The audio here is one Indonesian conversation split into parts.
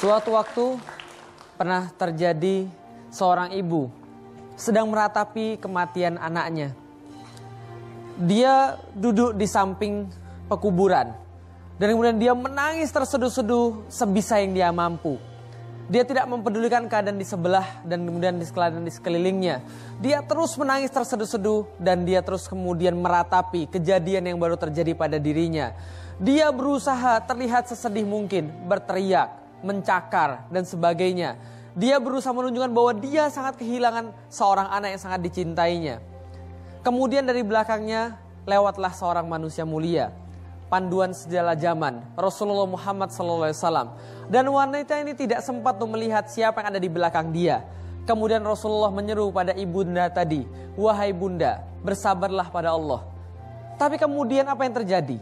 Suatu waktu pernah terjadi seorang ibu sedang meratapi kematian anaknya. Dia duduk di samping pekuburan dan kemudian dia menangis terseduh-seduh sebisa yang dia mampu. Dia tidak mempedulikan keadaan di sebelah dan kemudian di di sekelilingnya. Dia terus menangis terseduh-seduh dan dia terus kemudian meratapi kejadian yang baru terjadi pada dirinya. Dia berusaha terlihat sesedih mungkin, berteriak, mencakar dan sebagainya. Dia berusaha menunjukkan bahwa dia sangat kehilangan seorang anak yang sangat dicintainya. Kemudian dari belakangnya lewatlah seorang manusia mulia panduan segala zaman Rasulullah Muhammad SAW dan wanita ini tidak sempat untuk melihat siapa yang ada di belakang dia. Kemudian Rasulullah menyeru pada ibunda tadi, wahai bunda, bersabarlah pada Allah. Tapi kemudian apa yang terjadi?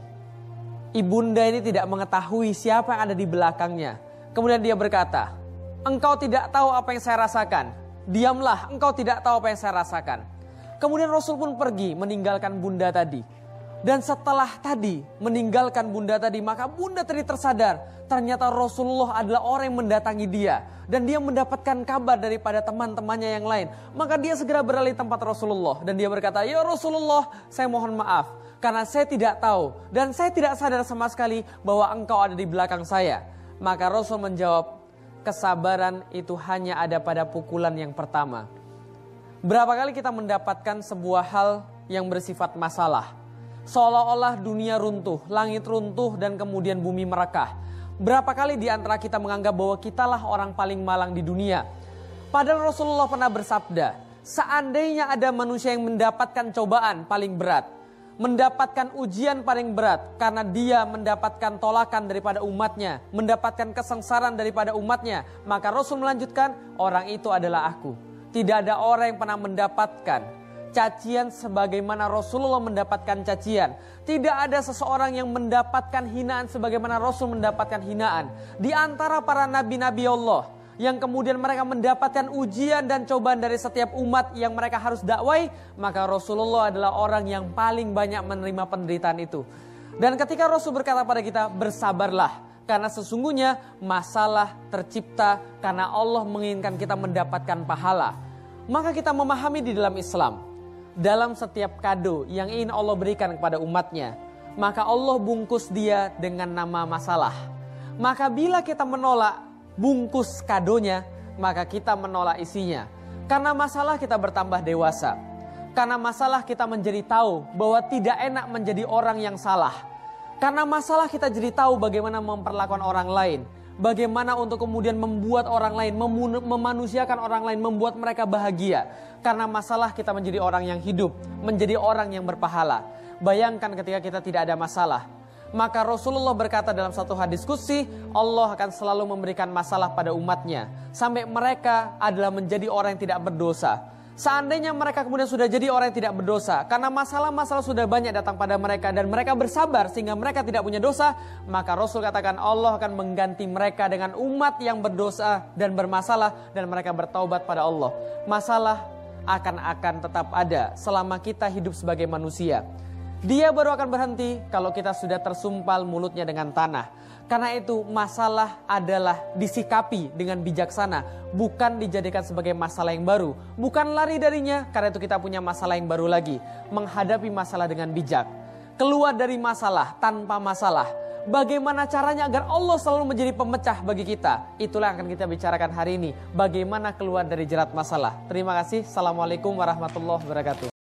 Ibunda ini tidak mengetahui siapa yang ada di belakangnya. Kemudian dia berkata, engkau tidak tahu apa yang saya rasakan. Diamlah, engkau tidak tahu apa yang saya rasakan. Kemudian Rasul pun pergi meninggalkan bunda tadi. Dan setelah tadi meninggalkan bunda tadi, maka bunda tadi tersadar ternyata Rasulullah adalah orang yang mendatangi dia dan dia mendapatkan kabar daripada teman-temannya yang lain. Maka dia segera beralih tempat Rasulullah dan dia berkata, "Ya Rasulullah, saya mohon maaf karena saya tidak tahu dan saya tidak sadar sama sekali bahwa engkau ada di belakang saya." Maka Rasul menjawab, "Kesabaran itu hanya ada pada pukulan yang pertama." Berapa kali kita mendapatkan sebuah hal yang bersifat masalah? seolah-olah dunia runtuh, langit runtuh dan kemudian bumi merekah. Berapa kali di antara kita menganggap bahwa kitalah orang paling malang di dunia. Padahal Rasulullah pernah bersabda, seandainya ada manusia yang mendapatkan cobaan paling berat, mendapatkan ujian paling berat karena dia mendapatkan tolakan daripada umatnya, mendapatkan kesengsaraan daripada umatnya, maka Rasul melanjutkan, orang itu adalah aku. Tidak ada orang yang pernah mendapatkan cacian sebagaimana Rasulullah mendapatkan cacian. Tidak ada seseorang yang mendapatkan hinaan sebagaimana Rasul mendapatkan hinaan. Di antara para nabi-nabi Allah yang kemudian mereka mendapatkan ujian dan cobaan dari setiap umat yang mereka harus dakwai, maka Rasulullah adalah orang yang paling banyak menerima penderitaan itu. Dan ketika Rasul berkata pada kita, bersabarlah. Karena sesungguhnya masalah tercipta karena Allah menginginkan kita mendapatkan pahala. Maka kita memahami di dalam Islam dalam setiap kado yang ingin Allah berikan kepada umatnya, maka Allah bungkus dia dengan nama masalah. Maka bila kita menolak bungkus kadonya, maka kita menolak isinya. Karena masalah kita bertambah dewasa. Karena masalah kita menjadi tahu bahwa tidak enak menjadi orang yang salah. Karena masalah kita jadi tahu bagaimana memperlakukan orang lain bagaimana untuk kemudian membuat orang lain, memanusiakan orang lain, membuat mereka bahagia. Karena masalah kita menjadi orang yang hidup, menjadi orang yang berpahala. Bayangkan ketika kita tidak ada masalah. Maka Rasulullah berkata dalam satu hadis kursi, Allah akan selalu memberikan masalah pada umatnya. Sampai mereka adalah menjadi orang yang tidak berdosa. Seandainya mereka kemudian sudah jadi orang yang tidak berdosa, karena masalah-masalah sudah banyak datang pada mereka dan mereka bersabar sehingga mereka tidak punya dosa, maka Rasul katakan Allah akan mengganti mereka dengan umat yang berdosa dan bermasalah dan mereka bertaubat pada Allah. Masalah akan akan tetap ada selama kita hidup sebagai manusia. Dia baru akan berhenti kalau kita sudah tersumpal mulutnya dengan tanah. Karena itu masalah adalah disikapi dengan bijaksana, bukan dijadikan sebagai masalah yang baru, bukan lari darinya. Karena itu kita punya masalah yang baru lagi, menghadapi masalah dengan bijak. Keluar dari masalah tanpa masalah. Bagaimana caranya agar Allah selalu menjadi pemecah bagi kita? Itulah yang akan kita bicarakan hari ini. Bagaimana keluar dari jerat masalah. Terima kasih. Assalamualaikum warahmatullahi wabarakatuh.